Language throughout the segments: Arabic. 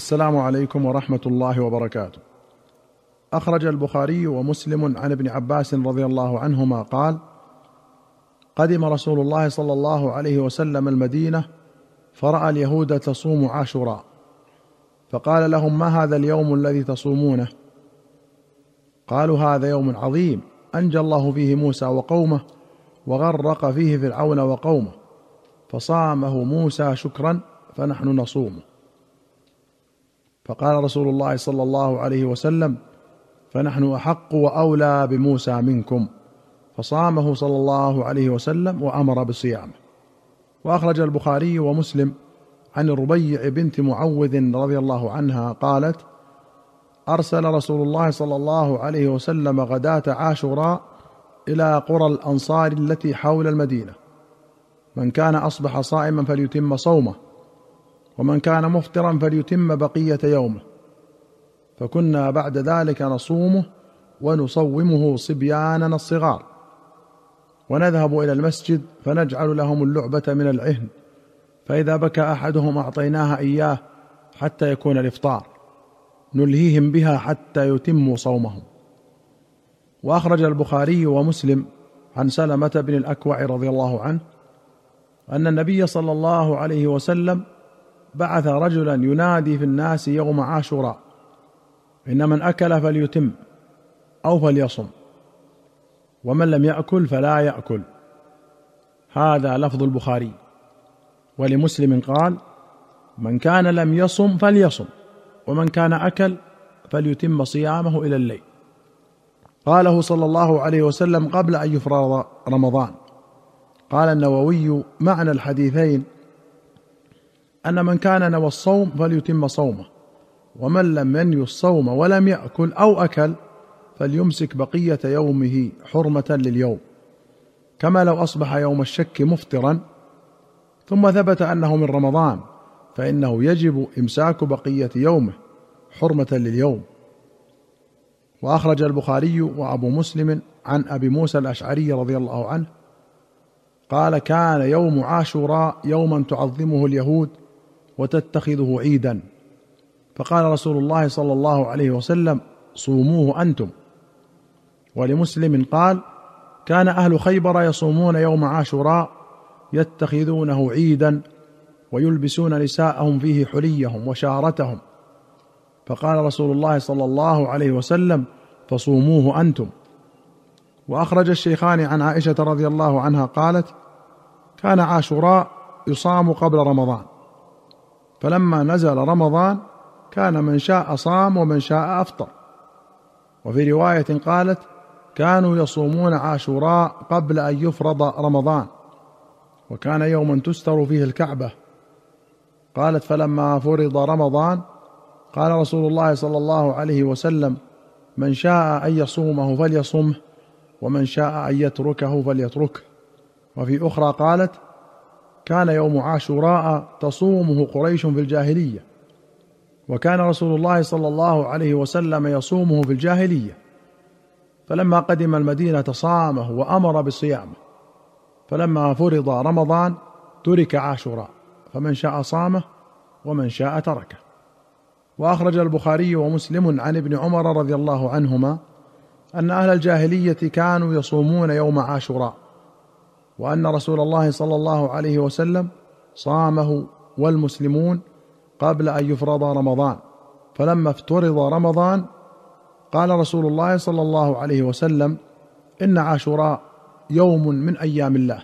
السلام عليكم ورحمة الله وبركاته. أخرج البخاري ومسلم عن ابن عباس رضي الله عنهما قال قدم رسول الله صلى الله عليه وسلم المدينة فرأى اليهود تصوم عاشوراء. فقال لهم ما هذا اليوم الذي تصومونه؟ قالوا هذا يوم عظيم أنجى الله فيه موسى وقومه وغرق فيه فرعون وقومه فصامه موسى شكرا فنحن نصومه. فقال رسول الله صلى الله عليه وسلم فنحن أحق وأولى بموسى منكم. فصامه صلى الله عليه وسلم وأمر بصيامه. وأخرج البخاري ومسلم عن الربيع بنت معوذ رضي الله عنها قالت أرسل رسول الله صلى الله عليه وسلم غداة عاشوراء إلى قرى الأنصار التي حول المدينة. من كان أصبح صائما فليتم صومه. ومن كان مفطرا فليتم بقية يومه. فكنا بعد ذلك نصومه ونصومه صبياننا الصغار. ونذهب إلى المسجد فنجعل لهم اللعبة من العهن. فإذا بكى أحدهم أعطيناها إياه حتى يكون الإفطار. نلهيهم بها حتى يتموا صومهم. وأخرج البخاري ومسلم عن سلمة بن الأكوع رضي الله عنه أن النبي صلى الله عليه وسلم بعث رجلا ينادي في الناس يوم عاشوراء إن من أكل فليتم أو فليصم ومن لم يأكل فلا يأكل. هذا لفظ البخاري. ولمسلم قال من كان لم يصم فليصم ومن كان أكل فليتم صيامه إلى الليل. قاله صلى الله عليه وسلم قبل أن يفرض رمضان. قال النووي معنى الحديثين أن من كان نوى الصوم فليتم صومه ومن لم ينوي الصوم ولم يأكل أو أكل فليمسك بقية يومه حرمة لليوم. كما لو أصبح يوم الشك مفطرا ثم ثبت أنه من رمضان فإنه يجب إمساك بقية يومه حرمة لليوم. وأخرج البخاري وأبو مسلم عن أبي موسى الأشعري رضي الله عنه قال كان يوم عاشوراء يوما تعظمه اليهود وتتخذه عيدا. فقال رسول الله صلى الله عليه وسلم صوموه أنتم. ولمسلم قال كان أهل خيبر يصومون يوم عاشوراء يتخذونه عيدا ويلبسون نساءهم فيه حليهم وشارتهم. فقال رسول الله صلى الله عليه وسلم فصوموه أنتم. وأخرج الشيخان عن عائشة رضي الله عنها قالت كان عاشوراء يصام قبل رمضان. فلما نزل رمضان كان من شاء صام ومن شاء أفطر. وفي رواية قالت كانوا يصومون عاشوراء قبل أن يفرض رمضان وكان يوما تستر فيه الكعبة. قالت فلما فرض رمضان قال رسول الله صلى الله عليه وسلم من شاء أن يصومه فليصمه ومن شاء أن يتركه فليتركه. وفي أخرى قالت كان يوم عاشوراء تصومه قريش في الجاهلية. وكان رسول الله صلى الله عليه وسلم يصومه في الجاهلية. فلما قدم المدينة صامه وأمر بصيامه. فلما فرض رمضان ترك عاشوراء. فمن شاء صامه ومن شاء تركه. وأخرج البخاري ومسلم عن ابن عمر رضي الله عنهما أن أهل الجاهلية كانوا يصومون يوم عاشوراء. وأن رسول الله صلى الله عليه وسلم صامه والمسلمون قبل أن يفرض رمضان. فلما افترض رمضان قال رسول الله صلى الله عليه وسلم إن عاشوراء يوم من أيام الله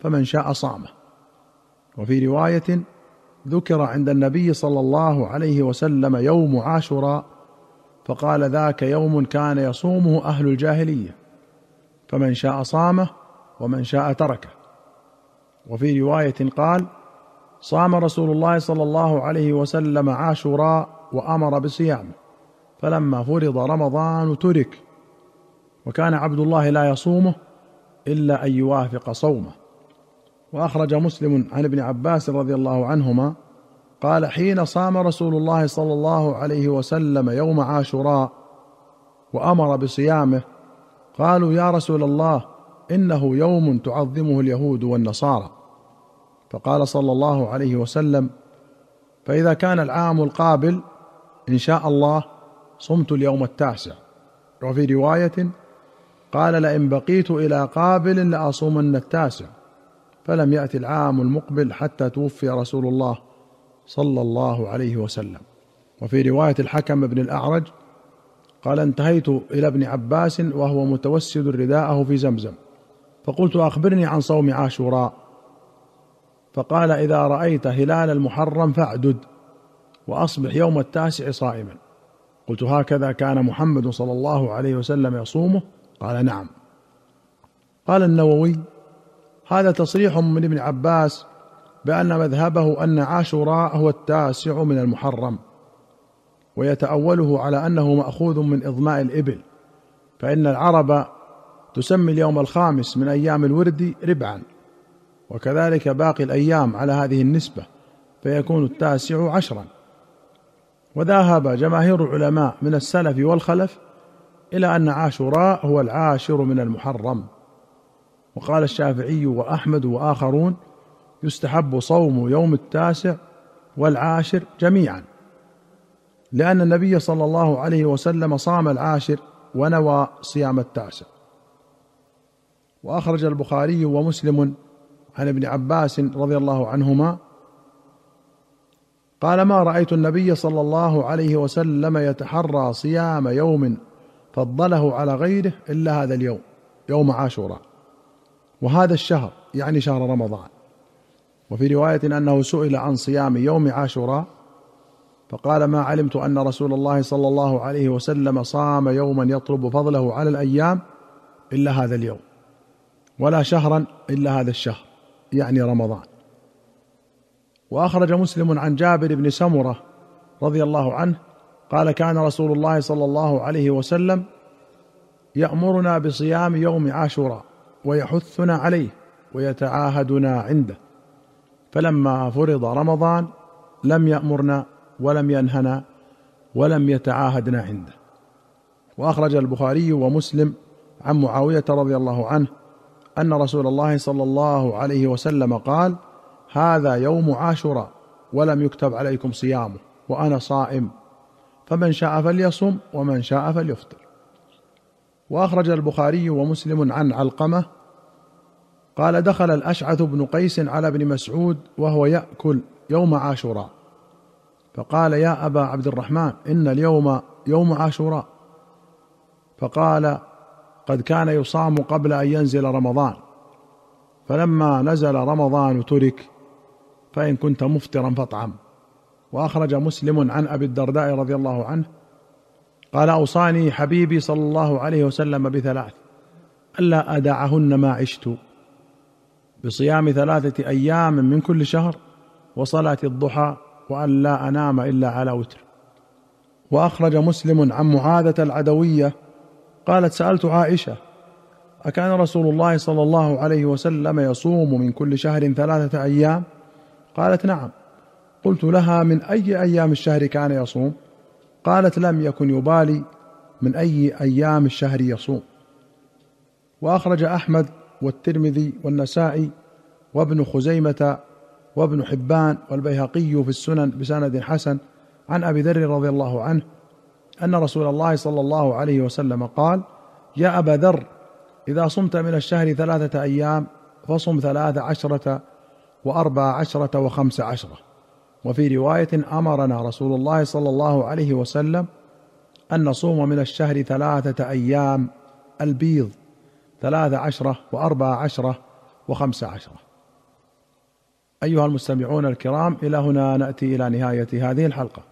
فمن شاء صامه. وفي رواية ذكر عند النبي صلى الله عليه وسلم يوم عاشوراء فقال ذاك يوم كان يصومه أهل الجاهلية فمن شاء صامه ومن شاء تركه. وفي رواية قال صام رسول الله صلى الله عليه وسلم عاشوراء وأمر بصيامه فلما فرض رمضان ترك. وكان عبد الله لا يصومه إلا أن يوافق صومه. وأخرج مسلم عن ابن عباس رضي الله عنهما قال حين صام رسول الله صلى الله عليه وسلم يوم عاشوراء وأمر بصيامه قالوا يا رسول الله إنه يوم تعظمه اليهود والنصارى. فقال صلى الله عليه وسلم فإذا كان العام القابل إن شاء الله صمت اليوم التاسع. وفي رواية قال لئن بقيت إلى قابل لأصومن التاسع. فلم يات العام المقبل حتى توفي رسول الله صلى الله عليه وسلم. وفي رواية الحكم بن الأعرج قال انتهيت إلى ابن عباس وهو متوسد رداءه في زمزم. فقلت أخبرني عن صوم عاشوراء. فقال إذا رأيت هلال المحرم فاعدد وأصبح يوم التاسع صائما. قلت هكذا كان محمد صلى الله عليه وسلم يصومه؟ قال نعم. قال النووي هذا تصريح من ابن عباس بأن مذهبه أن عاشوراء هو التاسع من المحرم ويتأوله على أنه مأخوذ من إضماء الإبل فإن العرب تسمي اليوم الخامس من أيام الورد ربعا. وكذلك باقي الأيام على هذه النسبة فيكون التاسع عشرا. وذهب جماهير العلماء من السلف والخلف إلى أن عاشوراء هو العاشر من المحرم. وقال الشافعي وأحمد وآخرون يستحب صوم يوم التاسع والعاشر جميعا. لأن النبي صلى الله عليه وسلم صام العاشر ونوى صيام التاسع. وأخرج البخاري ومسلم عن ابن عباس رضي الله عنهما قال ما رأيت النبي صلى الله عليه وسلم يتحرى صيام يوم فضله على غيره إلا هذا اليوم يوم عاشوراء وهذا الشهر يعني شهر رمضان. وفي رواية أنه سئل عن صيام يوم عاشوراء فقال ما علمت أن رسول الله صلى الله عليه وسلم صام يوما يطلب فضله على الأيام إلا هذا اليوم. ولا شهرا إلا هذا الشهر يعني رمضان. وأخرج مسلم عن جابر بن سمرة رضي الله عنه قال كان رسول الله صلى الله عليه وسلم يأمرنا بصيام يوم عاشوراء ويحثنا عليه ويتعاهدنا عنده. فلما فرض رمضان لم يأمرنا ولم ينهنا ولم يتعاهدنا عنده. وأخرج البخاري ومسلم عن معاوية رضي الله عنه أن رسول الله صلى الله عليه وسلم قال هذا يوم عاشوراء ولم يكتب عليكم صيامه وأنا صائم. فمن شاء فليصم ومن شاء فليفطر. وأخرج البخاري ومسلم عن علقمة قال دخل الأشعث بن قيس على ابن مسعود وهو يأكل يوم عاشوراء. فقال يا أبا عبد الرحمن إن اليوم يوم عاشوراء. فقال قد كان يصام قبل أن ينزل رمضان. فلما نزل رمضان ترك فإن كنت مفطرا فاطعم. وأخرج مسلم عن أبي الدرداء رضي الله عنه قال أوصاني حبيبي صلى الله عليه وسلم بثلاث ألا أدعهن ما عشت. بصيام ثلاثة أيام من كل شهر وصلاة الضحى وأن لا أنام إلا على وتر. وأخرج مسلم عن معاذة العدوية قالت سألت عائشة أكان رسول الله صلى الله عليه وسلم يصوم من كل شهر ثلاثة أيام؟ قالت نعم. قلت لها من أي أيام الشهر كان يصوم؟ قالت لم يكن يبالي من أي أيام الشهر يصوم. وأخرج أحمد والترمذي والنسائي وابن خزيمة وابن حبان والبيهقي في السنن بسند حسن عن أبي ذر رضي الله عنه أن رسول الله صلى الله عليه وسلم قال يا أبا ذر إذا صمت من الشهر ثلاثة أيام فصم ثلاث عشرة وأربع عشرة وخمس عشرة. وفي رواية أمرنا رسول الله صلى الله عليه وسلم أن نصوم من الشهر ثلاثة أيام البيض ثلاث عشرة وأربع عشرة وخمس عشرة. أيها المستمعون الكرام إلى هنا نأتي إلى نهاية هذه الحلقة.